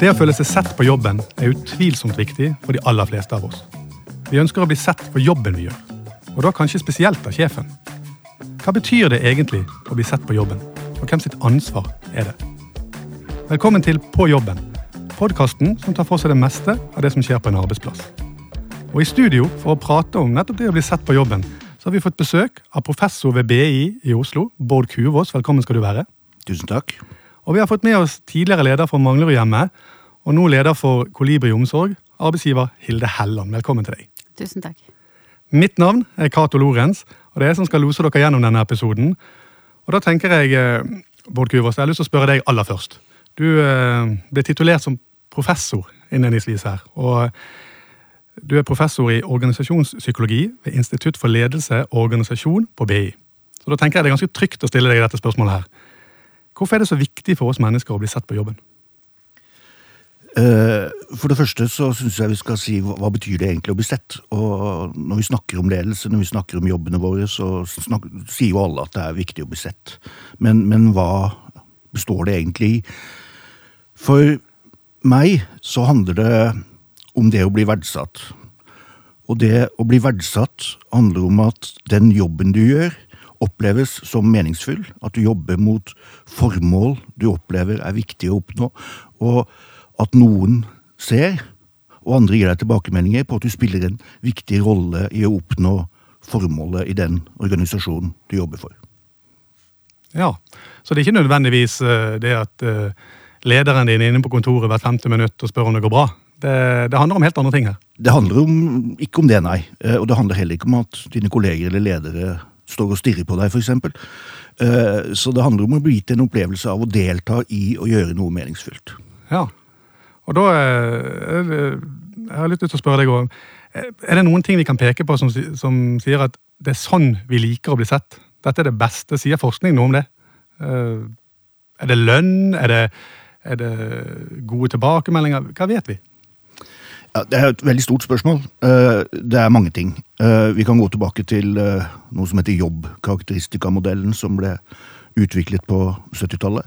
Det å føle seg sett på jobben er utvilsomt viktig for de aller fleste av oss. Vi ønsker å bli sett for jobben vi gjør, og da kanskje spesielt av sjefen. Hva betyr det egentlig å bli sett på jobben, og hvem sitt ansvar er det? Velkommen til På jobben, podkasten som tar for seg det meste av det som skjer på en arbeidsplass. Og I studio for å prate om nettopp det å bli sett på jobben, så har vi fått besøk av professor ved BI i Oslo, Bård Kuvås. Velkommen skal du være. Tusen takk. Og vi har fått med oss tidligere leder for Manglerudhjemmet, og nå leder for Kolibri omsorg, arbeidsgiver Hilde Helland. Velkommen til deg. Tusen takk. Mitt navn er Cato Lorentz, og det er jeg som skal lose dere gjennom denne episoden. Og da tenker jeg, eh, Bård Kuvers, jeg har lyst til å spørre deg aller først. Du eh, ble titulert som professor innledningsvis her. og du er professor i organisasjonspsykologi ved Institutt for ledelse og organisasjon på BI. Så da tenker jeg det er ganske trygt å stille deg dette spørsmålet her. Hvorfor er det så viktig for oss mennesker å bli sett på jobben? Eh, for det første så syns jeg vi skal si hva, betyr det egentlig å bli sett. Og når vi snakker om ledelse, når vi snakker om jobbene våre, så snakker, sier jo alle at det er viktig å bli sett. Men, men hva består det egentlig i? For meg så handler det om det å bli verdsatt. Og det å bli verdsatt handler om at den jobben du gjør, oppleves som meningsfull. At du jobber mot formål du opplever er viktig å oppnå. Og at noen ser, og andre gir deg tilbakemeldinger på at du spiller en viktig rolle i å oppnå formålet i den organisasjonen du jobber for. Ja, så det er ikke nødvendigvis eh, det at eh, lederen din er inne på kontoret hvert femte minutt og spør om det går bra. Det, det, handler om helt andre ting her. Det handler om, ikke om det, nei. Eh, og det handler heller ikke om at dine kolleger eller ledere står og stirrer på deg, f.eks. Så det handler om å bli gitt en opplevelse av å delta i å gjøre noe meningsfylt. Ja, og da eh, Jeg har lyst til å spørre deg òg. Er det noen ting vi kan peke på som, som, sier at det er sånn vi liker å bli sett? Dette er det beste. Sier forskning noe om det? Eh, er det lønn? Er det, er det gode tilbakemeldinger? Hva vet vi? Ja, det er et veldig stort spørsmål. Eh, det er mange ting. Vi kan gå tilbake til noe som heter jobbkarakteristikamodellen, som ble utviklet på 70-tallet.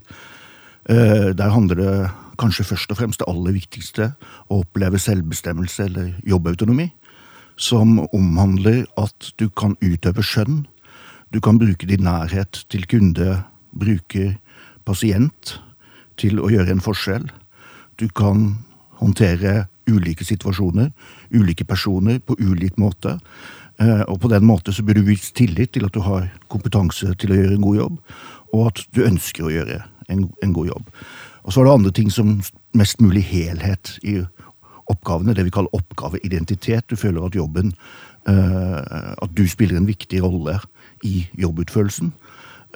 Der handler det kanskje først og fremst det aller viktigste, å oppleve selvbestemmelse eller jobbautonomi, som omhandler at du kan utøve skjønn, du kan bruke din nærhet til kunde, bruker, pasient, til å gjøre en forskjell. Du kan håndtere ulike situasjoner, ulike personer, på ulik måte. Eh, og på den måte så burde du vise tillit til at du har kompetanse til å gjøre en god jobb, og at du ønsker å gjøre en, en god jobb. Og så er det andre ting som mest mulig helhet i oppgavene. Det vi kaller oppgaveidentitet. Du føler at jobben uh, At du spiller en viktig rolle i jobbutførelsen.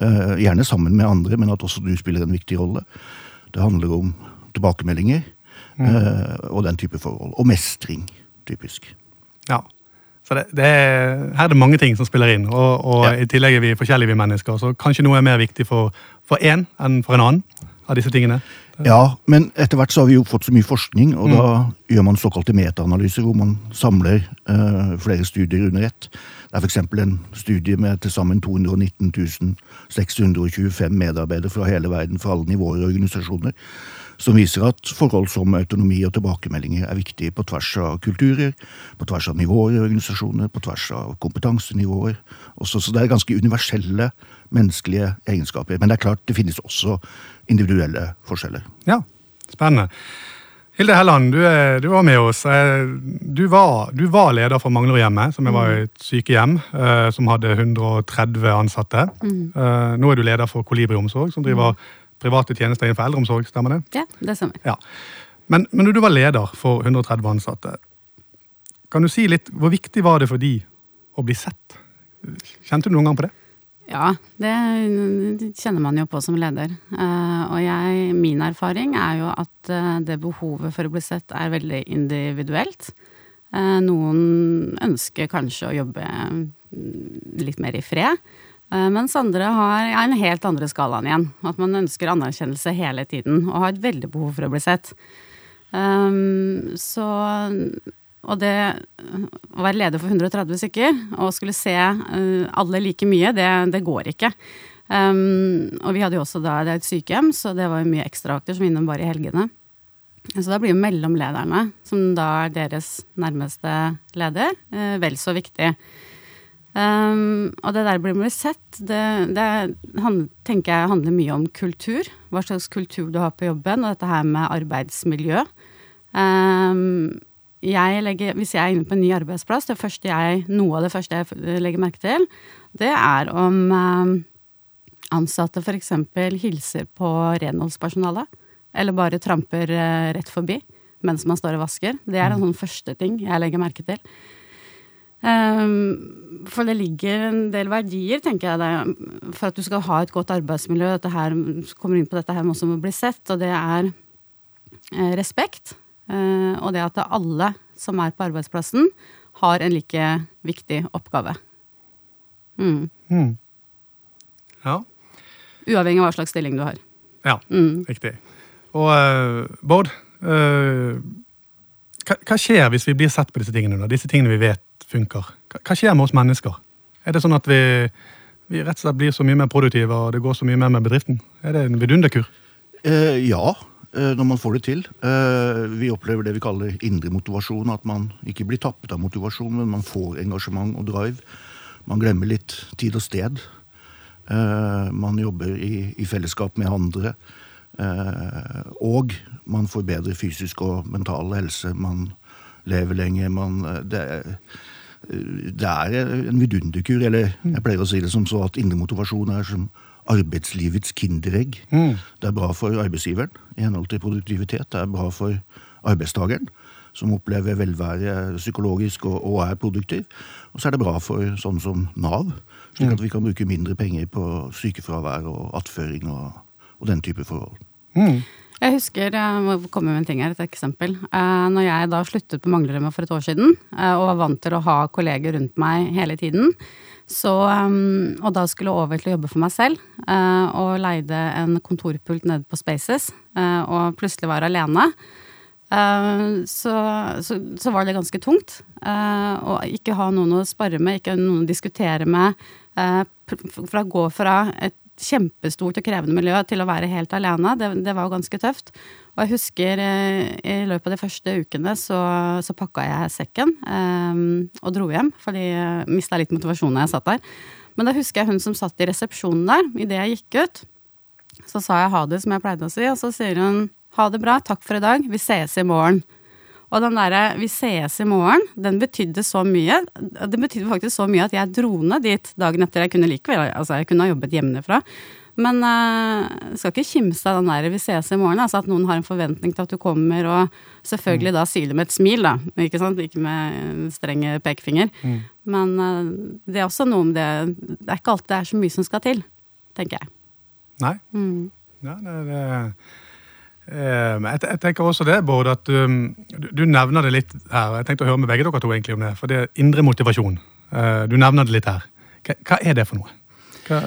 Uh, gjerne sammen med andre, men at også du spiller en viktig rolle. Det handler om tilbakemeldinger uh, og den type forhold. Og mestring, typisk. Ja. Så det, det er, her er det mange ting som spiller inn, og, og ja. i tillegg er vi forskjellige vi mennesker. Så kanskje noe er mer viktig for én enn for en annen av disse tingene? Ja, men etter hvert så har vi jo fått så mye forskning, og mm. da gjør man såkalte metaanalyser, hvor man samler uh, flere studier under ett. Det er f.eks. en studie med til sammen 219 625 medarbeidere fra hele verden, fra alle nivåer og organisasjoner, som viser at forhold som autonomi og tilbakemeldinger er viktige på tvers av kulturer, på tvers av nivåer i organisasjoner, på tvers av kompetansenivåer. Også, så det er ganske universelle menneskelige egenskaper. Men det er klart, det finnes også individuelle forskjeller. Ja, spennende. Hilde Helland, du, er, du, var med oss. Eh, du var, du var leder for Manglerudhjemmet, som var et sykehjem eh, som hadde 130 ansatte. Mm. Eh, nå er du leder for Kolibri omsorg, som driver mm. Private tjenester innenfor eldreomsorg. Stemmer det? Ja, det stemmer. Ja. Men, men du var leder for 130 ansatte. Kan du si litt, Hvor viktig var det for de å bli sett? Kjente du noen gang på det? Ja, det kjenner man jo på som leder. Eh, og jeg, min erfaring er jo at eh, det behovet for å bli sett er veldig individuelt. Eh, noen ønsker kanskje å jobbe mm, litt mer i fred. Mens andre har ja, en helt andre skalaen igjen. At man ønsker anerkjennelse hele tiden og har et veldig behov for å bli sett. Så og det å være leder for 130 stykker og skulle se uh, alle like mye, det, det går ikke. Um, og vi hadde jo også da, det er et sykehjem, så det var jo mye ekstravakter som innom bare i helgene. Så da blir jo mellomlederne, som da er deres nærmeste leder, uh, vel så viktig. Um, og det der blir med sett, det, det handler, tenker jeg handler mye om kultur. Hva slags kultur du har på jobben, og dette her med arbeidsmiljø. Um, jeg legger, hvis jeg er inne på en ny arbeidsplass, det første jeg, noe av det første jeg legger merke til, det er om um, ansatte f.eks. hilser på renholdspersonalet. Eller bare tramper uh, rett forbi mens man står og vasker. Det er en sånn første ting jeg legger merke til. Um, for det ligger en del verdier, tenker jeg, der, for at du skal ha et godt arbeidsmiljø. Dette her kommer inn på dette her med også må bli sett, og det er eh, respekt. Eh, og det at alle som er på arbeidsplassen, har en like viktig oppgave. Mm. Mm. Ja. Uavhengig av hva slags stilling du har. Ja, Mm. riktig. Og uh, Bård, uh, hva, skjer hvis vi blir sett på disse tingene? da? Disse tingene vi vet funker. Hva skjer med oss mennesker? Er det sånn at vi, vi rett og slett blir så mye mer produktive, og det går så mye mer med bedriften? Er det en vidunderkur? Eh, ja, eh, når man får det til. Eh, vi opplever det vi kaller indre motivasjon. At man ikke blir tappet av motivasjon, men man får engasjement og drive. Man glemmer litt tid og sted. Eh, man jobber i, i fellesskap med andre. Eh, og man får bedre fysisk og mental helse. Man lever lenger. Man, eh, det, det er en vidunderkur. Eller jeg pleier å si det som så at indre motivasjon er som arbeidslivets kinderegg. Det er bra for arbeidsgiveren i henhold til produktivitet. Det er bra for arbeidstakeren, som opplever velvære psykologisk og, og er produktiv. Og så er det bra for sånn som Nav, slik at vi kan bruke mindre penger på sykefravær og attføring og, og den type forhold. Jeg husker, jeg må komme med en ting her, et eksempel. Eh, Når jeg da sluttet på Manglerømma for et år siden, eh, og var vant til å ha kolleger rundt meg hele tiden, så, eh, og da skulle over til å jobbe for meg selv, eh, og leide en kontorpult nede på Spaces, eh, og plutselig var alene, eh, så, så, så var det ganske tungt. eh, Å ikke ha noen å spare med, ikke noen å diskutere med. for Fra å gå fra et kjempestort og krevende miljø til å være helt alene. Det, det var jo ganske tøft. Og jeg husker eh, i løpet av de første ukene så, så pakka jeg sekken eh, og dro hjem, fordi jeg mista litt motivasjon da jeg satt der. Men da husker jeg hun som satt i resepsjonen der, idet jeg gikk ut. Så sa jeg ha det, som jeg pleide å si, og så sier hun ha det bra, takk for i dag, vi ses i morgen. Og den derre 'vi sees i morgen', den betydde så mye. Den betydde faktisk så mye at jeg dro ned dit dagen etter. Jeg kunne likevel, altså jeg kunne ha jobbet hjemmefra. Men uh, skal ikke kimse av den der 'vi ses i morgen', altså at noen har en forventning til at du kommer, og selvfølgelig da sier det med et smil, da. Ikke sant? Ikke med strenge streng pekefinger. Men uh, det er også noe om det Det er ikke alltid det er så mye som skal til, tenker jeg. Nei? Mm. Ja, det, det, eh, jeg, jeg tenker også det, Bård, at um, du, nevner det litt her. Jeg tenkte å høre med begge dere to egentlig om det. For det er indre motivasjon. Eh, du nevner det litt her. Hva, er det for noe? Hva,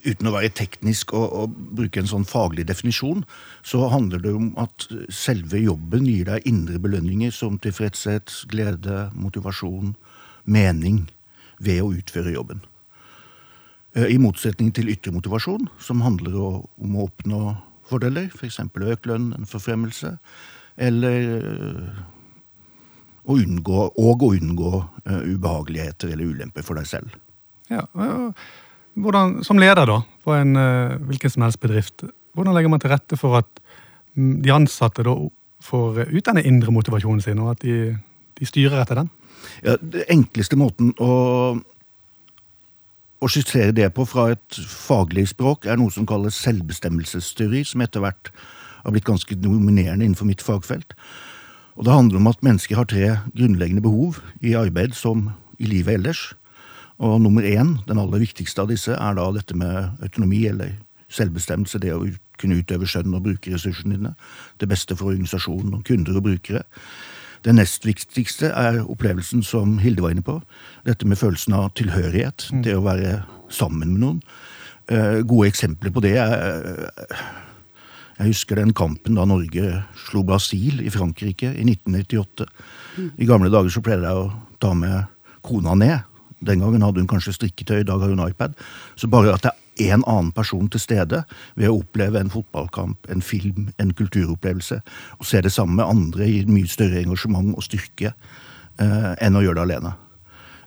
uten å være teknisk og, og bruke en sånn faglig definisjon, så handler det om at selve jobben gir deg indre belønninger som tilfredshet, glede, motivasjon, mening ved å utføre jobben. Eh, I motsetning til ytre motivasjon, som handler om å oppnå fordeler, f.eks. økt lønn, en forfremmelse, eller eh, å unngå, og å unngå eh, ubehageligheter eller ulemper for deg selv. ja, hvordan, som leder da, på en eh, hvilken som helst bedrift, hvordan legger man til rette for at mm, de ansatte da får ut denne indre motivasjonen sin, og at de, de styrer etter den? Ja, det enkleste måten å, å skissere det på fra et faglig språk er noe som kalles selvbestemmelsesteori, som etter hvert har blitt ganske dominerende innenfor mitt fagfelt. Og Det handler om at mennesker har tre grunnleggende behov i arbeid som i livet ellers. Og nummer én, den aller viktigste av disse, er da dette med autonomi eller selvbestemmelse. Det å kunne utøve skjønn og bruke ressursene dine. Det beste for organisasjonen og kunder og brukere. Det nest viktigste er opplevelsen som Hilde var inne på. Dette med følelsen av tilhørighet. Det å være sammen med noen. Eh, gode eksempler på det er eh, Jeg husker den kampen da Norge slo Brasil i Frankrike i 1998. I gamle dager så pleide jeg å ta med kona ned. Den gangen hadde hun kanskje strikketøy, i dag har hun iPad. Så bare at det en annen person til stede ved å oppleve en fotballkamp, en film, en kulturopplevelse. Og se det sammen med andre i mye større engasjement og styrke eh, enn å gjøre det alene.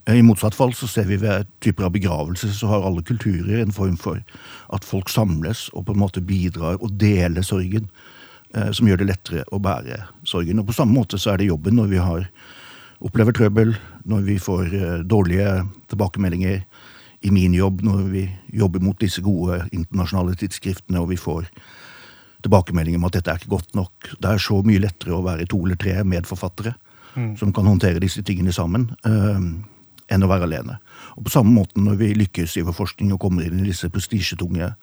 Eh, I motsatt fall så ser vi ved typer av begravelse så har alle kulturer en form for at folk samles og på en måte bidrar og deler sorgen. Eh, som gjør det lettere å bære sorgen. Og på samme måte så er det jobben når vi har opplever trøbbel, når vi får eh, dårlige tilbakemeldinger i min jobb, når vi jobber mot disse gode internasjonale tidsskriftene og vi får tilbakemeldinger om at dette er ikke godt nok. Det er så mye lettere å være to eller tre medforfattere mm. som kan håndtere disse tingene sammen, uh, enn å være alene. Og på samme måte når vi lykkes i vår forskning og kommer inn i disse prestisjetunge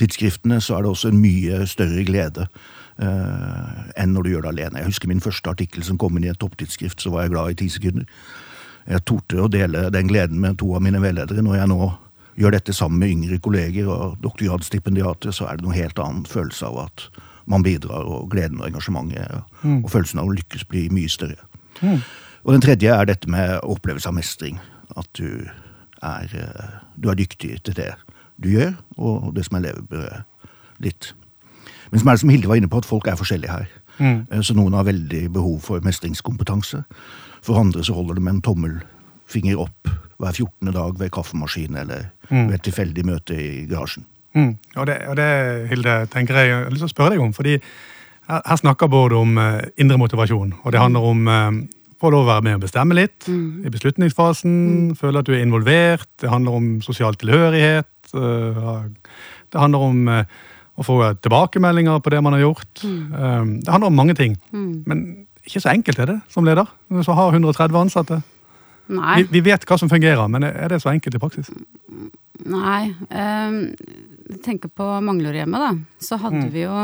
tidsskriftene, så er det også en mye større glede uh, enn når du gjør det alene. Jeg husker min første artikkel som kom inn i et topptidsskrift, så var jeg glad i ti sekunder. Jeg torde å dele den gleden med to av mine veiledere. Når jeg nå gjør dette sammen med yngre kolleger og doktorgradsstipendiater, så er det noen helt annen følelse av at man bidrar, og gleden og engasjementet mm. og følelsen av å lykkes blir mye større. Mm. Og den tredje er dette med opplevelse av mestring. At du er, eh, du er dyktig til det du gjør, og det som er levebrødet ditt. Men som er det som Hilde var inne på, at folk er forskjellige her. Mm. Eh, så noen har veldig behov for mestringskompetanse. For andre så holder det med en tommelfinger opp hver 14. dag ved kaffemaskin eller mm. ved et tilfeldig møte i garasjen. Mm. Og, det, og, det, Hilde, tenker jeg, jeg har lyst til å spørre deg om. fordi her, her snakker Bård om uh, indre motivasjon. Og det handler om uh, få lov å være med og bestemme litt mm. i beslutningsfasen. Mm. Føle at du er involvert. Det handler om sosial tilhørighet. Uh, det handler om å få tilbakemeldinger på det man har gjort. Mm. det handler om mange ting. Mm. Men ikke så enkelt er det som leder, hvis du har 130 ansatte. Nei. Vi, vi, vet hva som fungerer, men er det så enkelt i praksis? Nei. Um, tenker på Manglerudhjemmet, da. Så hadde mm. vi jo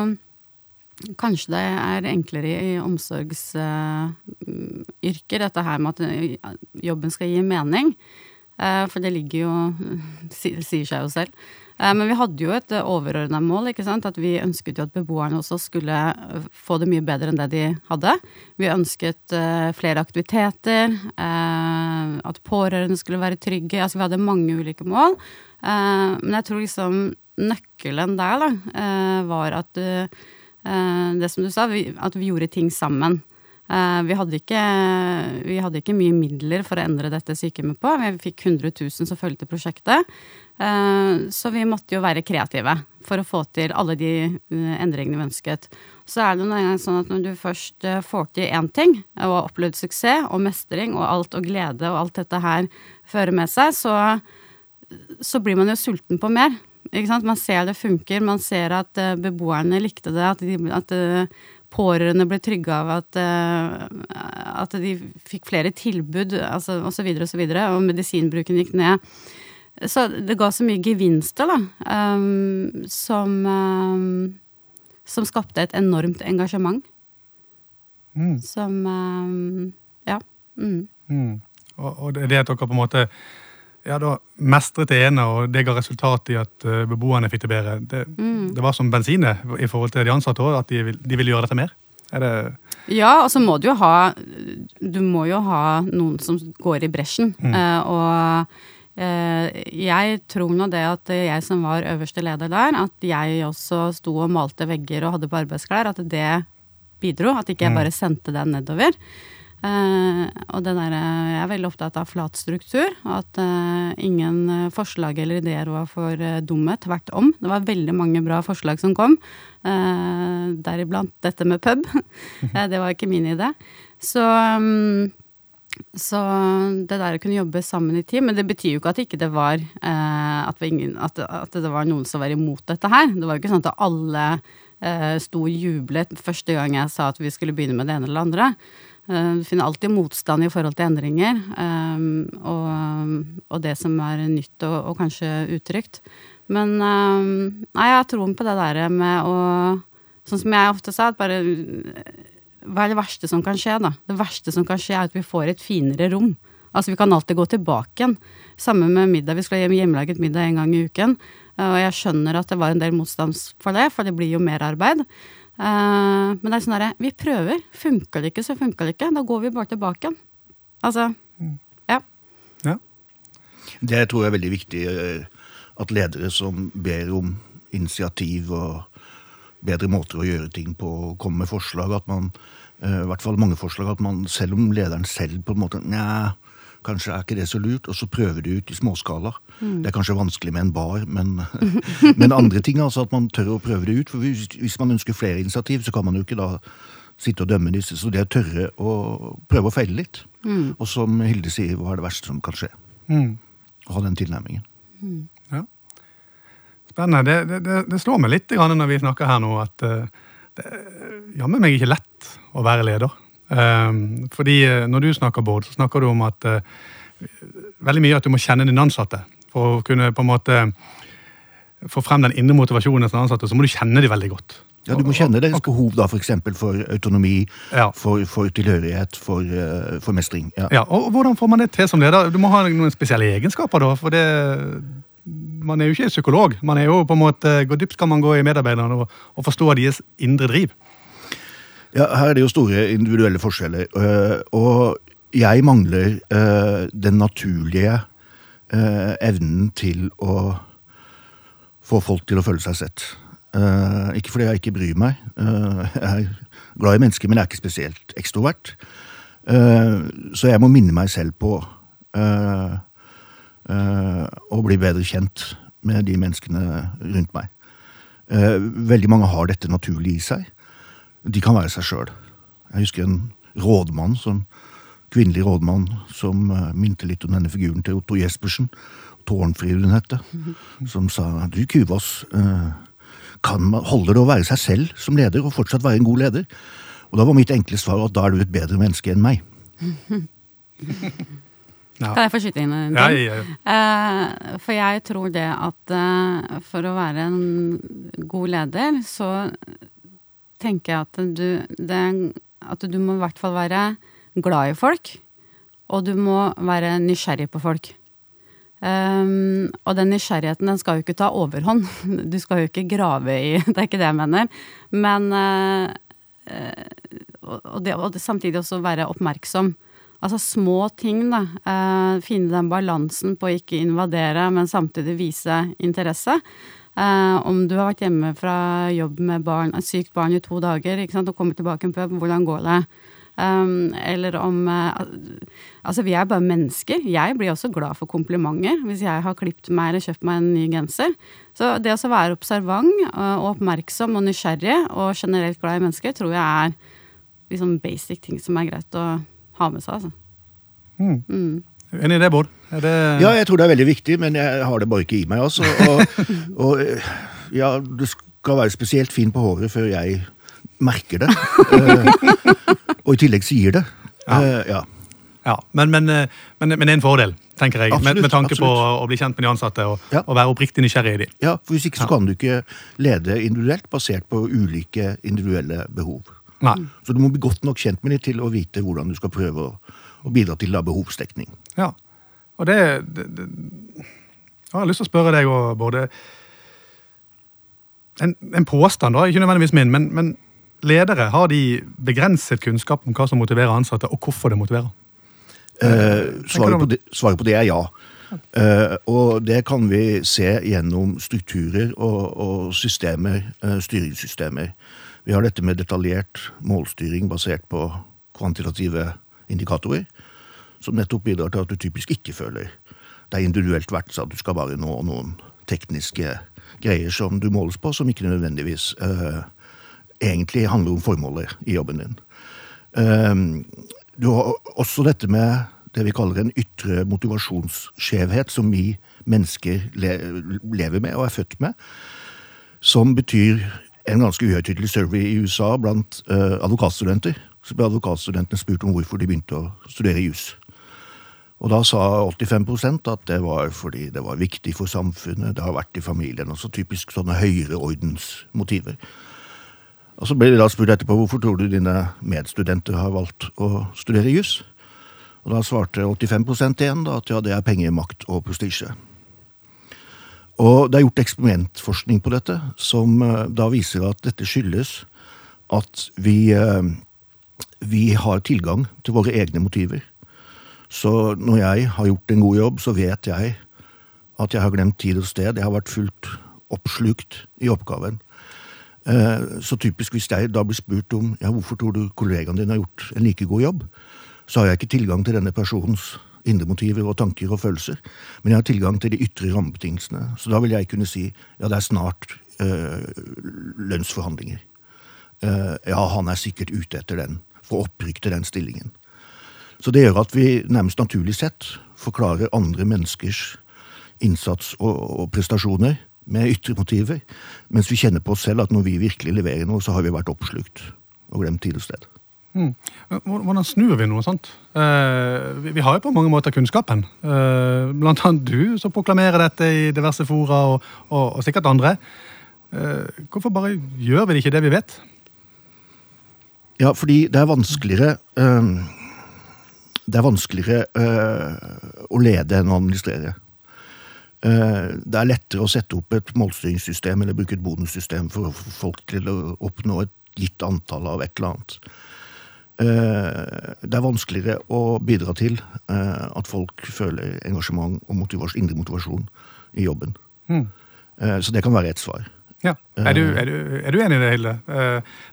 Kanskje det er enklere i omsorgsyrker, uh, dette her med at jobben skal gi mening. Uh, for det ligger jo Sier seg jo selv. Eh, men vi hadde jo et overordna mål. ikke sant? At vi ønsket jo at beboerne også skulle eh, få det mye bedre enn det de hadde. Vi ønsket eh, flere aktiviteter, at pårørende skulle være trygge. Altså vi hadde mange ulike mål. Men jeg tror liksom nøkkelen der da, var at det som du sa, at vi gjorde ting sammen. Vi hadde, ikke, vi hadde, ikke, mye midler for å endre dette sykehjemmet på. Vi fikk 100 000 som fulgte prosjektet. Eh, så vi måtte jo være kreative for å få til alle de eh, endringene vi ønsket. Så er det noen gang sånn at når du først eh, får til én ting, og har opplevd suksess og mestring og alt og glede og alt dette her fører med seg, så, så blir man jo sulten på mer. Man ser det funker, man ser at beboerne likte det, at, de, at pårørende ble trygge av at, at de fikk flere tilbud, altså, osv., og, så videre, og medisinbruken gikk ned. Så det ga så mye gevinster, da, um, som, um, som skapte et enormt engasjement. Mm. Som um, Ja. Mm. Mm. Og, og, det at dere på en måte ja, da mestret det ene, og det ga resultat i at uh, beboerne fikk det bedre. Det, mm. det var som bensinet i forhold til de ansatte òg, at de vil, de vil, gjøre dette mer? Er det ja, og så må du jo ha Du må jo ha noen som går i bresjen. Uh, og Eh, jeg tror nå det at jeg som var øverste leder der, at jeg også sto og malte vegger og hadde på arbeidsklær, at det bidro. At ikke jeg mm. bare sendte den nedover. Uh, og det der, jeg er veldig opptatt av flat struktur. Og at uh, ingen forslag eller ideer var for dumme. Tvert om. Det var veldig mange bra forslag som kom. Deriblant dette med pub. det var ikke min idé. Så um, så det der å kunne jobbe sammen i team Men det betyr jo ikke at ikke det var eh, at, ingen, at, at, det var noen som var imot dette her. Det var jo ikke sånn at alle eh, sto og jublet første gang jeg sa at vi skulle begynne med det ene eller det andre. Eh, du finner alltid motstand i forhold til endringer eh, og, og, det som er nytt og, og kanskje utrygt. Men eh, nei, jeg har troen på det der med å Sånn som jeg ofte sa, at bare hva er det verste som kan skje, da? Det verste som kan skje, er at vi får et finere rom. Altså, vi kan alltid gå tilbake igjen. Samme med middag. Vi skal ha hjemmelaget middag en gang i uken. Og jeg skjønner at det var en del motstand for det, for det blir jo merarbeid. Uh, men det er sånn herre Vi prøver. Funker det ikke, så funker det ikke. Da går vi bare tilbake igjen. Altså Ja. ja. Det tror jeg er veldig viktig. Eh, at ledere som ber om initiativ og bedre måter å gjøre ting på, komme med forslag, at man eh, i hvert fall mange forslag, at man selv om lederen selv på en måte Nja, kanskje er ikke det så lurt, og så prøver du ut i småskala. Mm. Det er kanskje vanskelig med en bar, men, men andre ting. altså At man tør å prøve det ut. for hvis, hvis man ønsker flere initiativ, så kan man jo ikke da sitte og dømme disse. Så det å tørre å prøve å feile litt. Mm. Og som Hilde sier, hva er det verste som kan skje? Mm. Å ha den tilnærmingen. Mm. Ja. Spennende. Det, det, det, slår meg litt når vi snakker her nå, at uh, det er jammen meg ikke lett å være leder. Um, fordi uh, når du snakker, Bård, så snakker du om at uh, veldig mye at du må kjenne dine ansatte. For å kunne på en måte få frem den indre motivasjonen hos ansatte, så må du kjenne dem veldig godt. Ja, Du må kjenne deres behov da, for, for autonomi, ja. for, for, tilhørighet, for, for mestring. Ja. ja. og Hvordan får man det til som leder? Du må ha noen spesielle egenskaper. da, for det, Man er jo ikke psykolog. man er jo på en måte, Hvor dypt skal man gå i medarbeiderne og, og forstå deres indre driv? Ja, Her er det jo store individuelle forskjeller. Øh, og jeg mangler øh, den naturlige øh, evnen til å få folk til å føle seg sett. Ikke fordi jeg ikke bryr meg. Jeg er glad i mennesker, men jeg er ikke spesielt ekstrovert. Så jeg må minne meg selv på å bli bedre kjent med de menneskene rundt meg. Veldig mange har dette naturlig i seg de kan være seg sjøl. Jeg husker en rådmann, som, kvinnelig rådmann som uh, minte litt om denne figuren til Otto Jespersen. Tårnfrid hun het. Som sa du Kuvås, uh, kan man, holder det å være seg selv som leder og fortsatt være en god leder? Og da var mitt enkle svar at da er du et bedre menneske enn meg. Ja. Kan jeg få skyte inn en ting? Ja, ja, uh, for jeg tror det at uh, for å være en god leder, så tenker jeg at du, det, at du må i hvert fall være glad i folk. Og du må være nysgjerrig på folk. Um, og den nysgjerrigheten den skal jo ikke ta overhånd. Du skal jo ikke grave i Det er ikke det jeg mener. Men uh, og, det, og samtidig også være oppmerksom. Altså små ting, da. Uh, finne den balansen på å ikke invadere, men samtidig vise interesse. Uh, om du har vært hjemme fra jobb med barn, sykt barn i to dager og kommer tilbake på pub, hvordan går det? Um, eller om uh, Altså, vi er bare mennesker. Jeg blir også glad for komplimenter hvis jeg har klippet meg eller kjøpt meg en ny genser. Så det å være observant uh, og oppmerksom og nysgjerrig og generelt glad i mennesker, tror jeg er liksom basic ting som er greit å ha med seg, altså. Mm. Mm. Enig i det, Bård? Det... Ja, jeg tror det er veldig viktig, men jeg har det bare ikke i meg. altså. Og, og ja, du skal være spesielt fin på håret før jeg merker det. uh, og i tillegg sier det. Uh, ja. ja. Men, men, eh, men, men, en fordel, tenker jeg, absolutt, med, med, tanke absolutt. på å bli kjent med de ansatte og, ja. og være oppriktig nysgjerrig i dem. Ja, for Hvis ikke så kan du ikke lede individuelt, basert på ulike individuelle behov. Nei. Så du må bli godt nok kjent med dem til å vite hvordan du skal prøve å, å bidra til behovsdekning. Ja, og det, det, det Jeg har lyst til å spørre deg òg, Bård. En, en, påstand, da, ikke nødvendigvis min, men, men, ledere, har de begrenset kunnskap om hva som motiverer ansatte, og hvorfor det motiverer? Eh, svaret, på det, svaret, på det, er ja. Eh, og det kan vi se gjennom strukturer og, og systemer, eh, styringssystemer. Vi har dette med detaljert målstyring basert på kvantitative indikatorer som nettopp bidrar til at du typisk ikke føler deg individuelt verdsatt. Du skal bare nå noen tekniske greier som du måles på, som ikke nødvendigvis uh, egentlig handler om formålet i jobben din. Uh, du har også dette med det vi kaller en ytre motivasjonsskjevhet, som vi mennesker le lever med og er født med. Som betyr en ganske uhøytidelig survey i USA blant uh, advokatstudenter. Så ble advokatstudentene spurt om hvorfor de begynte å studere jus. Og da sa 85% at det var fordi det var viktig for samfunnet, det har vært i familien. Altså typisk sånne høyreordensmotiver. Og så ble de da spurt etterpå hvorfor tror du dine medstudenter har valgt å studere juss. Og da svarte 85 igjen da, at ja, det er penger, makt og prestisje. Og det er gjort eksperimentforskning på dette, som eh, da viser at dette skyldes at vi, eh, vi har tilgang til våre egne motiver. Så når jeg har gjort en god jobb, så vet jeg at jeg har glemt tid og sted. Jeg har vært fullt oppslukt i oppgaven. Eh, så typisk hvis jeg da blir spurt om ja, hvorfor tror du kollegaen din har gjort en like god jobb, så har jeg ikke tilgang til denne personens indre motiver og tanker og følelser, men jeg har tilgang til de ytre rammebetingelsene. Så da vil jeg kunne si ja, det er snart øh, lønnsforhandlinger. Uh, ja, han er sikkert ute etter den, for å opprykke den stillingen. Så det gjør at vi nærmest naturlig sett forklarer andre menneskers innsats og, og prestasjoner med ytre motiver, mens vi kjenner på oss selv at når vi virkelig leverer noe, så har vi vært oppslukt og glemt tid og sted. Mm. Hvordan snur vi noe sånt? Eh, vi, har jo på mange måter kunnskapen. Eh, blant annet du som proklamerer dette i diverse fora, og, og, og sikkert andre. Eh, hvorfor bare gjør vi det ikke det vi vet? Ja, fordi det er vanskeligere øh, Det er vanskeligere øh, å lede enn å administrere. Uh, det er lettere å sette opp et målstyringssystem eller bruke et bonussystem for å få folk til å oppnå et gitt antall av et eller annet. Uh, det er vanskeligere å bidra til uh, at folk føler engasjement og motivasjon, indre motivasjon i jobben. Mm. Så det kan være et svar. Ja. Er du, er, du, er, du, enig i det, Hilde?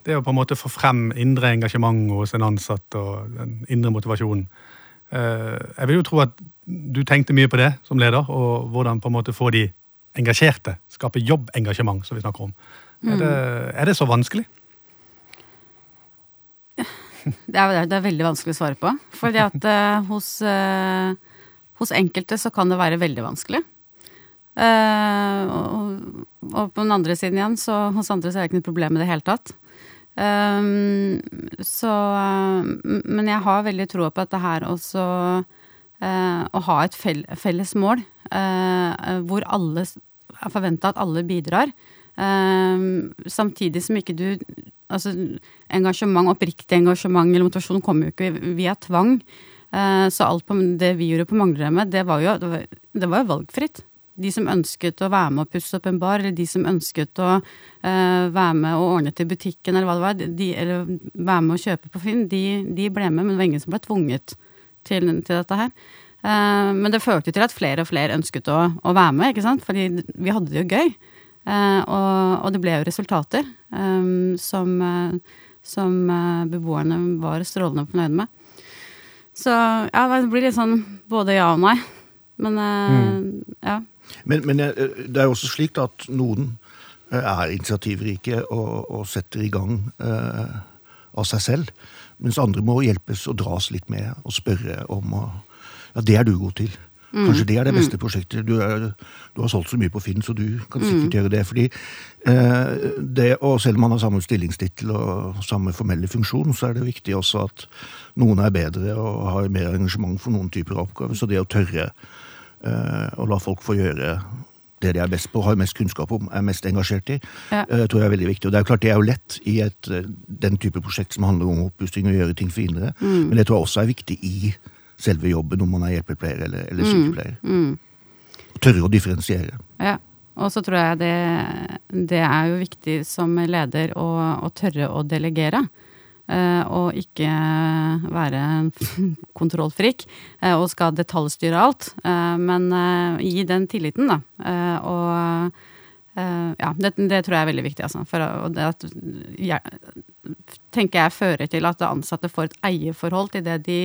Det å på en måte få frem indre engasjement hos en ansatt og den indre motivasjonen. Jeg vil jo tro at du tenkte mye på det som leder, og hvordan på en måte få de engasjerte. Skape jobbengasjement, som vi snakker om. Er, det, mm. er det så vanskelig? Det er, det er, veldig vanskelig å svare på. Fordi at uh, hos, uh, hos, enkelte så kan det være veldig vanskelig. Uh, og, og, på den andre siden igjen, så hos andre så er det ikke noe problem med det hele tatt. Um, så Men jeg har veldig troa på dette her også å ha et felles mål hvor alle er forventa at alle bidrar. samtidig som ikke du altså, engasjement, oppriktig engasjement eller motivasjon kommer jo ikke via tvang. Uh, så alt det vi gjorde på Manglerhjemmet, det det var jo valgfritt. De som ønsket å være med å pusse opp en bar, eller de som ønsket å uh, være med og ordne til butikken, eller hva det var, de, eller være med å kjøpe på Finn, de, de, ble med, men det var ingen som ble tvunget til, til dette her. Uh, men det førte til at flere og flere ønsket å, å, være med, ikke sant? fordi vi hadde det jo gøy. Uh, og, og, det ble jo resultater um, som, uh, som uh, beboerne var strålende fornøyde med. Så ja, det blir litt sånn både ja og nei. Men mm. ja. Men, men, det er jo også slik at noen er initiativrike og, og setter i gang av seg selv. Mens andre må hjelpes og dras litt med og spørre om å Ja, det er du god til. Kanskje det er det beste mm. prosjektet. Du, er, du, har solgt så mye på Finn, så du kan sikkert mm. gjøre det. fordi eh, det, og Selv om man har samme stillingstittel og samme formelle funksjon, så er det viktig også at noen er bedre og har mer engasjement for noen typer oppgaver. Så det å tørre eh, å la folk få gjøre det de er best på, har mest kunnskap om, er mest engasjert i, ja. uh, tror jeg er veldig viktig. Og det er jo klart det er jo lett i et, uh, den type prosjekt som handler om oppussing og gjøre ting finere, mm. men det tror jeg også er viktig i selve jobben, om man er hjelpepleier eller, eller mm, sykepleier. Mm. Mm. Tørre å differensiere. Ja. Og så tror jeg det, det, er jo viktig som leder å, å tørre å delegere. Og ikke være en kontrollfrik uh, og skal detaljstyre alt. Uh, men gi den tilliten, da. og ja, det, det, tror jeg er veldig viktig, altså. For det at, jeg, tenker jeg fører til at ansatte får et eierforhold til det de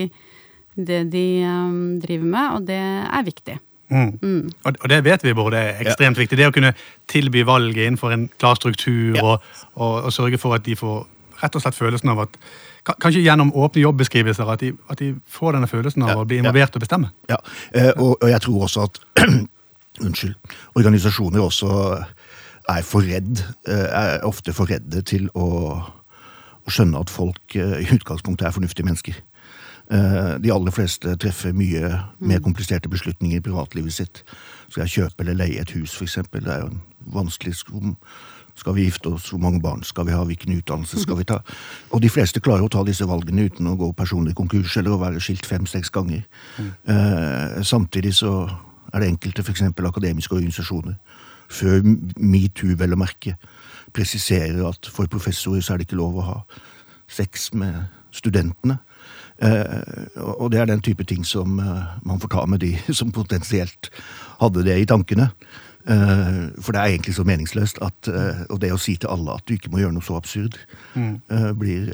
det de um, driver med, og det er viktig. Mm. Mm. Og, det vet vi både er ekstremt ja. viktig. Det å kunne tilby valget innenfor en klar struktur ja. og, og, og, sørge for at de får rett og slett følelsen av at Kanskje gjennom åpne jobbeskrivelser, at de, at de får denne følelsen av ja. å bli involvert og bestemme. Ja, eh, og, og, jeg tror også at Unnskyld. Organisasjoner også er for redd, eh, er ofte for redde til å, å skjønne at folk eh, i utgangspunktet er fornuftige mennesker. Eh, de aller fleste treffer mye mer mm. kompliserte beslutninger i privatlivet sitt. Skal jeg kjøpe eller leie et hus, f.eks.? Det er jo en vanskelig skal vi gifte oss? Hvor mange barn skal vi ha? Hvilken utdannelse skal vi ta? Og de fleste klarer å ta disse valgene uten å gå personlig konkurs eller å være skilt fem-seks ganger. Eh, samtidig så er det enkelte, f.eks. akademiske organisasjoner, før metoo, vel å merke, presiserer at for professorer så er det ikke lov å ha sex med studentene. og det er den type ting som man får ta med de som potensielt hadde det i tankene. For det er egentlig så meningsløst at Og det å si til alle at du ikke må gjøre noe så absurd, mm. blir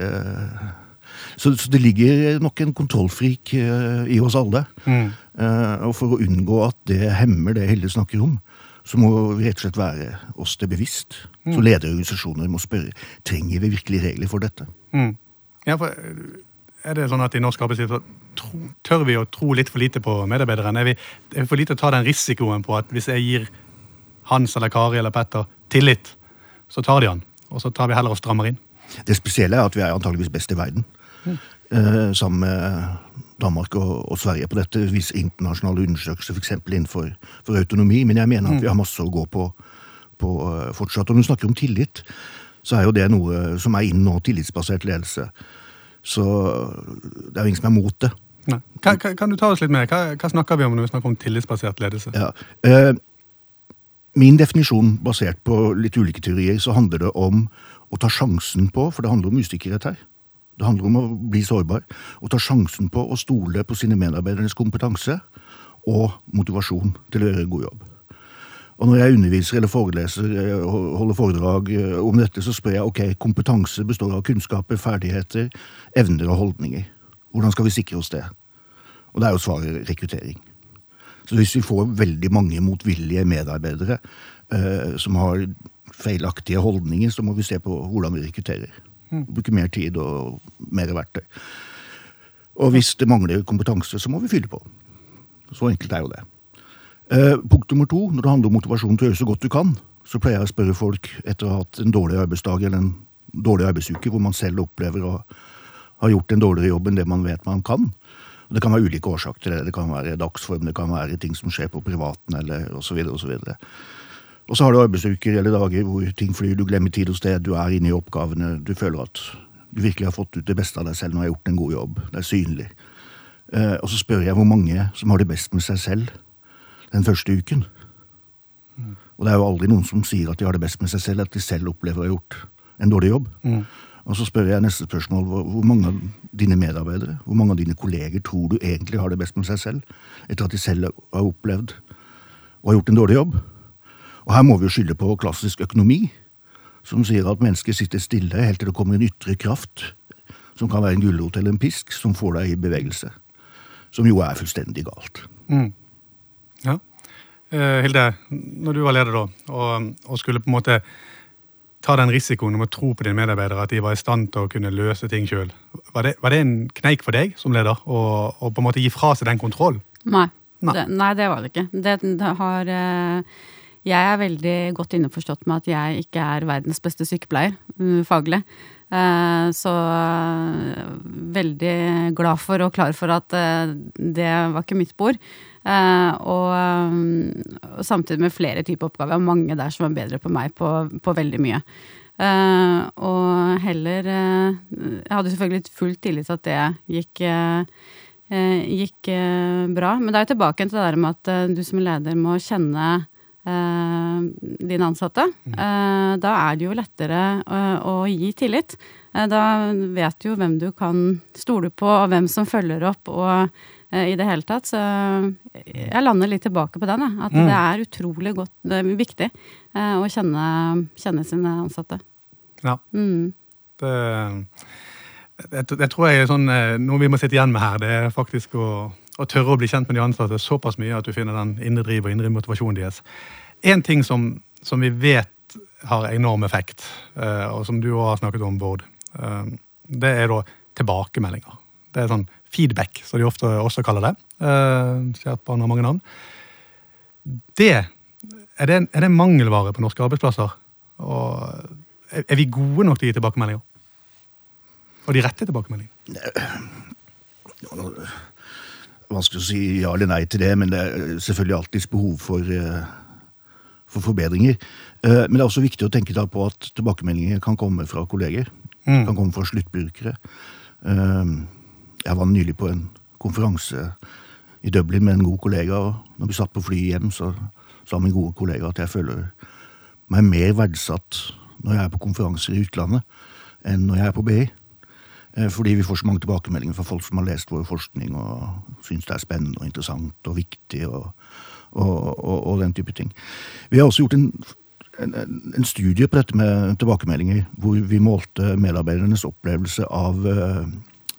så, så, det ligger nok en kontrollfrik i oss alle. Mm. og for å unngå at det hemmer det Hilde snakker om, så må vi rett og slett være oss det bevisst. Mm. Så lederorganisasjoner må spørre trenger vi virkelig regler for dette. Mm. Ja, for er det sånn at i norsk arbeidsliv så tør vi å tro litt for lite på medarbeideren? Er vi, er vi for lite å ta den risikoen på at hvis jeg gir Hans eller Kari eller Petter tillit, så tar de han. Og så tar vi heller og strammer inn. Det spesielle er at vi er antageligvis best i verden. Mm. Eh, sammen med Danmark og, og, Sverige på dette, hvis internasjonale undersøkelser f.eks. innenfor for autonomi. Men jeg mener at vi har masse å gå på, på uh, fortsatt. Og når du snakker om tillit, så er jo det noe som er innen nå, tillitsbasert ledelse. Så det er jo ingen som er mot det. Kan, kan, kan, du ta oss litt med? Hva, hva, snakker vi om når vi snakker om tillitsbasert ledelse? Ja. Uh, min definisjon, basert på litt ulike teorier, så handler det om å ta sjansen på, for det handler om usikkerhet her det handler om å bli sårbar Å ta sjansen på å stole på sine medarbeidernes kompetanse og motivasjon til å gjøre en god jobb. Og når jeg underviser eller foreleser, eh, holder foredrag eh, om dette, så spør jeg ok, kompetanse består av kunnskaper, ferdigheter, evner og holdninger. Hvordan skal vi sikre oss det? Og det er jo svaret rekruttering. Så hvis vi får veldig mange motvillige medarbeidere eh, som har feilaktige holdninger, så må vi se på hvordan vi rekrutterer. Mm. Bruke mer tid og mer verktøy. Og hvis det mangler kompetanse, så må vi fylle på. Så enkelt er jo det. Eh, punkt nummer to, når det handler om motivasjon til å gjøre så godt du kan, så pleier jeg å spørre folk etter å ha hatt en dårlig arbeidsdag eller en dårlig arbeidsuke, hvor man selv opplever å ha gjort en dårligere jobb enn det man vet man kan. Og det kan være ulike årsaker til det. Det kan være dagsform, det kan være ting som skjer på privaten, eller osv. videre. Og så har du arbeidsuker eller dager hvor ting flyr, du glemmer tid og sted, du er inne i oppgavene, du føler at du virkelig har fått ut det beste av deg selv når du har gjort en god jobb. Det er synlig. Eh, og så spør jeg hvor mange som har det best med seg selv den første uken. Mm. Og det er jo aldri noen som sier at de har det best med seg selv, at de selv opplever å ha gjort en dårlig jobb. Mm. Og så spør jeg neste spørsmål hvor mange av dine medarbeidere, hvor mange av dine kolleger tror du egentlig har det best med seg selv, etter at de selv har opplevd og har gjort en dårlig jobb? Og her må vi jo skylde på klassisk økonomi, som sier at mennesker sitter stille helt til det kommer en ytre kraft, som kan være en gulrot eller en pisk, som får deg i bevegelse. Som jo er fullstendig galt. Mm. Ja. Eh, Hilde, når du var leder da, og, og, skulle på en måte ta den risikoen om å tro på dine medarbeidere, at de var i stand til å kunne løse ting sjøl, var, var, det en kneik for deg som leder å på en måte gi fra seg den kontrollen? Nei. Nei. Det, nei, det var det ikke. Det, det har... Eh jeg er veldig godt innforstått med at jeg ikke er verdens beste sykepleier mm, faglig. Eh, så eh, veldig glad for og klar for at eh, det var ikke mitt bord. Og, samtidig med flere typer oppgaver. Mange der som er bedre på meg på, på veldig mye. Og heller Jeg hadde selvfølgelig full tillit til at det gikk gikk bra. Men det er jo tilbake til det der med at du som leder må kjenne dine ansatte, eh, da er det jo lettere eh, å gi tillit. Da vet du jo hvem du kan stole på, og hvem som følger opp, og i det hele tatt. Så jeg lander litt tilbake på den, at mm. det er utrolig godt, det er viktig å kjenne, kjenne sine ansatte. Ja. Mm. Det, det, det, tror jeg er sånn, noe vi må sitte igjen med her. Det er faktisk å å tørre å bli kjent med de ansatte såpass mye at du finner den indre driv og indre motivasjonen deres. En ting som, som, vi vet har enorm effekt, eh, og som du òg har snakket om, Bård, eh, det er da tilbakemeldinger. Det er sånn feedback, som de ofte også kaller det. Eh, barn har mange navn. Det, er det, er det mangelvare på norske arbeidsplasser? Og er vi gode nok til å gi tilbakemeldinger? Og de rette tilbakemeldingene? vanskelig å si ja eller nei til det, men det er selvfølgelig alltids behov for, for forbedringer. Eh, men det er også viktig å tenke da på at tilbakemeldinger kan komme fra kolleger. Mm. Kan komme fra sluttbrukere. Eh, jeg var nylig på en konferanse i Dublin med en god kollega, og når vi satt på flyet hjem, så sa min gode kollega at jeg føler meg mer verdsatt når jeg er på konferanser i utlandet, enn når jeg er på BI. Eh, fordi vi får så mange tilbakemeldinger fra folk som har lest vår forskning og syns det er spennende og interessant og viktig og, og, og, og den type ting. Vi har også gjort en, en, en, studie på dette med tilbakemeldinger, hvor vi målte medarbeidernes opplevelse av uh,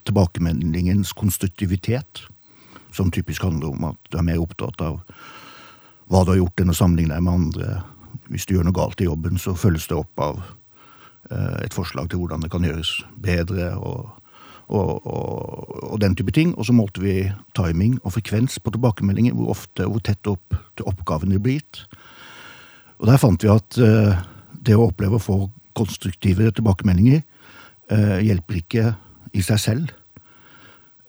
tilbakemeldingens konstruktivitet. Som typisk handler om at du er mer opptatt av hva du har gjort, enn å sammenligne deg med andre. Hvis du gjør noe galt i jobben, så følges det opp av uh, et forslag til hvordan det kan gjøres bedre. og og, og, og, den type ting. Og så målte vi timing og frekvens på tilbakemeldinger, hvor ofte hvor tett opp til oppgaven de blir gitt. Og der fant vi at uh, det å oppleve å få konstruktive tilbakemeldinger uh, hjelper ikke i seg selv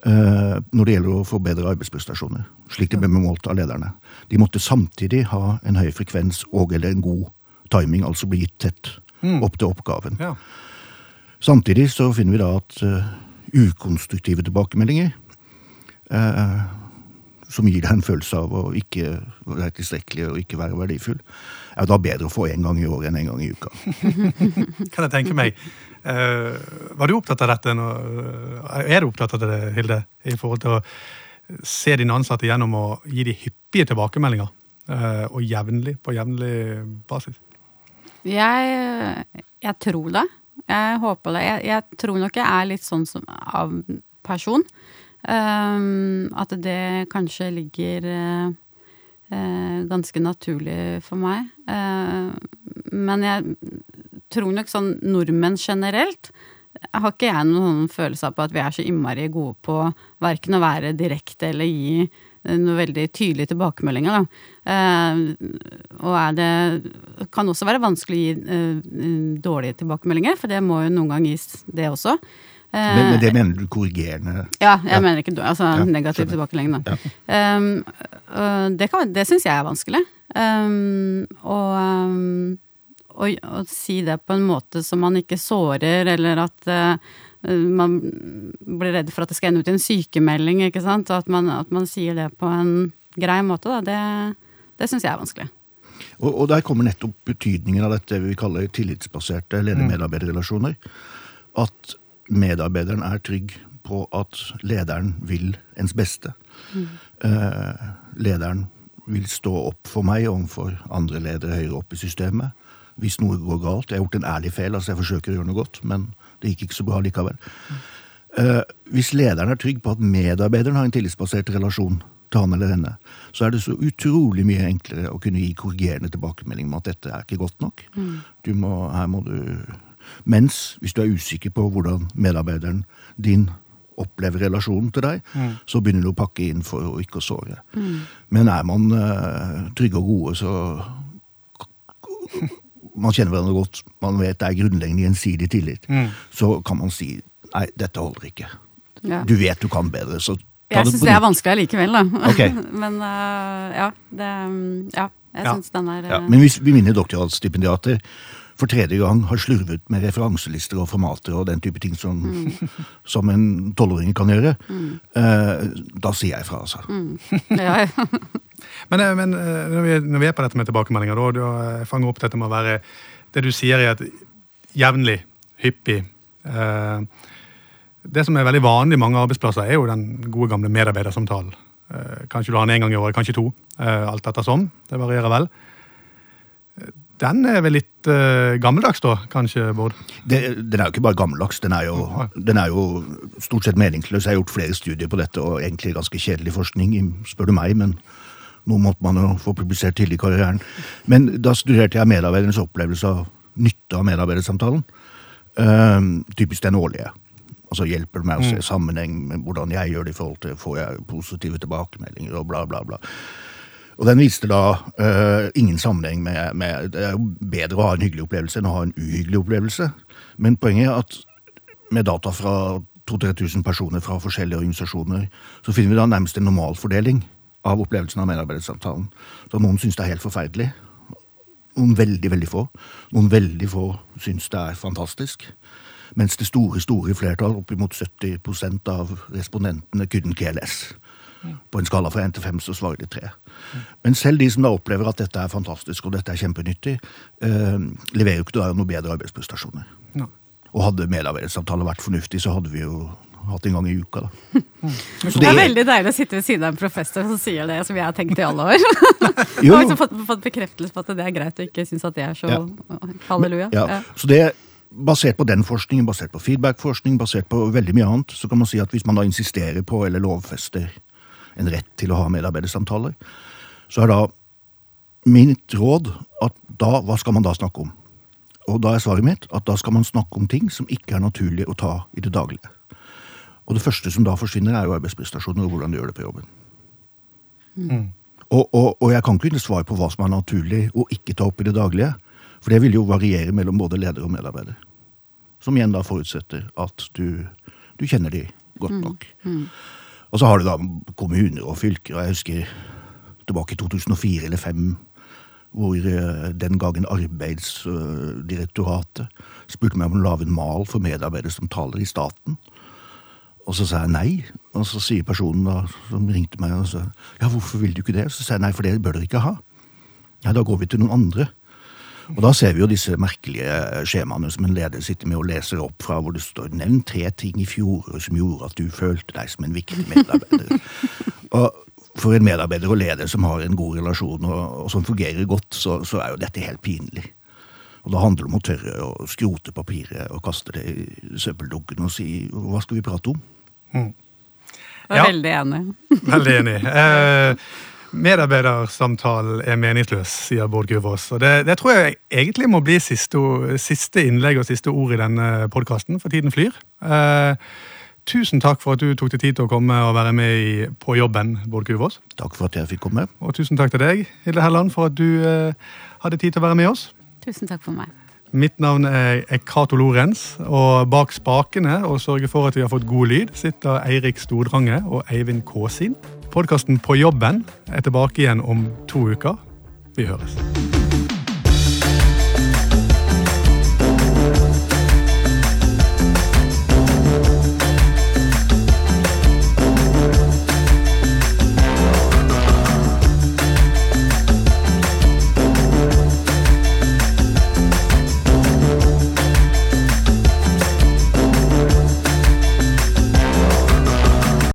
uh, når det gjelder å forbedre arbeidsprestasjoner, slik det ble målt av lederne. De måtte samtidig ha en høy frekvens og eller en god timing, altså bli gitt tett mm. opp til oppgaven. Ja. Samtidig så finner vi da at ukonstruktive tilbakemeldinger. Eh, som gir deg en følelse av å ikke være tilstrekkelig og ikke være verdifull, er da bedre å få én gang i året enn én en gang i uka. kan jeg tenke meg. Uh, var du opptatt av dette? Nå, eh, er du opptatt av det, Hilde? I forhold til å se dine ansatte gjennom å gi de hyppige tilbakemeldinger? Uh, og jevnlig, på jevnlig basis? Jeg, jeg tror det. Jeg håper det. Jeg, jeg, tror nok jeg er litt sånn som av person. Um, at det kanskje ligger uh, uh, ganske naturlig for meg. Uh, men jeg tror nok sånn nordmenn generelt har ikke jeg noen følelse av på at vi er så innmari gode på verken å være direkte eller gi noe veldig tydelige tilbakemeldinger. Da. Eh, og er det kan også være vanskelig å gi eh, dårlige tilbakemeldinger, for det må jo noen gang gis, det også. Eh, men, men, det mener du korrigerende? Ja, jeg ja. mener ikke altså ja, negativ tilbakemelding. Ja. Um, det kan, det syns jeg er vanskelig. Um, og um, å si det på en måte som man ikke sårer, eller at uh, Eh, man blir redd for at det skal ende ut i en sykemelding, ikke sant. Og at man, at man sier det på en grei måte, da, det, det syns jeg er vanskelig. Og, og, der kommer nettopp betydningen av dette vi kaller tillitsbaserte leder-medarbeiderrelasjoner. At medarbeideren er trygg på at lederen vil ens beste. Mm. Eh, lederen vil stå opp for meg overfor andre ledere høyere opp i systemet hvis noe går galt. Jeg har gjort en ærlig feil, altså jeg forsøker å gjøre noe godt, men det gikk ikke så bra likevel. Uh, hvis lederen er trygg på at medarbeideren har en tillitsbasert relasjon til han eller henne, så er det så utrolig mye enklere å kunne gi korrigerende tilbakemelding om at dette er ikke godt nok. Mm. Du må, her må du Mens hvis du er usikker på hvordan medarbeideren din opplever relasjonen til deg, mm. så begynner du å pakke inn for å ikke såre. Mm. Men er man uh, trygge og gode, så man kjenner hverandre godt, man vet det er grunnleggende gjensidig tillit, mm. så kan man si nei, dette holder ikke. Ja. Du vet du kan bedre, så Jeg syns det er vanskelig allikevel, da. Okay. Men uh, ja, det Ja, jeg ja. syns den er uh... ja. Men hvis vi minner doktorgradsstipendiater for tredje gang har slurvet med referanselister og formater og den type ting som, mm. som en tolvåring kan gjøre, mm. uh, da sier jeg fra, altså. Mm. Ja, ja. Men, eh, men eh, når, vi, når, vi, er på dette med tilbakemeldinger, da, du eh, fanger opp dette med å være Det du sier, er at jevnlig, hyppig eh, Det som er veldig vanlig i mange arbeidsplasser, er jo den gode, gamle medarbeidersamtalen. Eh, kanskje du har den én gang i året, kanskje to. Alt alt ettersom. Det varierer vel. Den er vel litt uh, gammeldags, da, kanskje, Bård? Det, den er jo ikke bare gammeldags, den er, jo, den er, jo, stort sett meningsløs. Jeg har gjort flere studier på dette, og egentlig ganske kjedelig forskning, spør du meg. men noe måtte man jo få publisert tidlig i karrieren. Men da studerte jeg medarbeidernes opplevelse av nytte av medarbeidersamtalen. Uh, typisk den årlige. Altså Hjelper det meg å se mm. sammenheng med hvordan jeg gjør det i forhold til får jeg positive tilbakemeldinger og bla, bla, bla. Og den viste da uh, ingen sammenheng med, med, Det er jo bedre å ha en hyggelig opplevelse enn å ha en uhyggelig opplevelse. Men poenget er at med data fra 2000-3000 personer fra forskjellige organisasjoner, så finner vi da nærmest en normalfordeling av opplevelsen av medarbeidersamtalen. Så noen syns det er helt forferdelig. Noen veldig, veldig få. Noen veldig få syns det er fantastisk. Mens det store store flertall, oppimot 70% av respondentene, couldn't care less. På en skala fra 1 til 5 så svarer de 3. Men selv de som da opplever at dette er fantastisk og dette er kjempenyttig, eh, leverer jo ikke da noe bedre arbeidsprestasjoner. No. Og hadde medarbeidersamtale vært fornuftig, så hadde vi jo hatt en gang i uka, da. Så det, er veldig deilig å sitte ved siden av en professor som sier det som jeg har tenkt i alle år. Jo, Og liksom fått, fått bekreftelse på at det er greit og ikke synes at det er så Ja. halleluja. Ja, Ja. så det Basert på den forskningen, basert på feedback-forskning, basert på veldig mye annet, så kan man si at hvis man da insisterer på eller lovfester en rett til å ha medarbeidersamtaler, så er da mitt råd at da, hva skal man da snakke om? Og da er svaret mitt at da skal man snakke om ting som ikke er naturlig å ta i det daglige. Og det første som da forsvinner, er jo arbeidsprestasjoner og hvordan du gjør det på jobben. Og, og, og jeg kan ikke svare svar på hva som er naturlig å ikke ta opp i det daglige. For det vil jo variere mellom både leder og medarbeider. Som igjen da forutsetter at du, du kjenner de godt nok. Og så har du da kommuner og fylker, og jeg husker tilbake i 2004 eller 2005, hvor eh, den gangen Arbeidsdirektoratet spurte meg om å lage en mal for medarbeidere som taler i staten. Og så sa jeg nei, og så sier personen da, som ringte meg, og sa, ja, hvorfor vil du ikke det? Så sa jeg nei, for det bør dere ikke ha. Nei, da går vi til noen andre. Og da ser vi jo disse merkelige skjemaene som en leder sitter med og leser opp fra, hvor det står nevn tre ting i fjor som gjorde at du følte deg som en viktig medarbeider. og for en medarbeider og leder som har en god relasjon og, og som fungerer godt, så, så er jo dette helt pinlig. Og da handler det om å tørre å skrote papiret og kaste det i søppeldunken og si hva skal vi prate om? Jeg er Ja. veldig enig. Veldig enig. Eh, medarbeidersamtalen er meningsløs, sier Bård Guvås. Og det, det tror jeg egentlig må bli siste, siste innlegg og siste ord i denne podkasten, for tiden flyr. Eh, tusen takk for at du tok deg tid til å komme og være med i På jobben, Bård Guvås. Takk for at jeg fikk komme. Og tusen takk til deg, Hilde Helland, for at du eh, hadde tid til å være med oss. Tusen takk for meg. Mitt navn er Cato Lorentz, og bak spakene og sørger for at vi har fått god lyd, sitter Eirik Stordrange og Eivind Kåsin. Podkasten På jobben er tilbake igjen om to uker. Vi høres.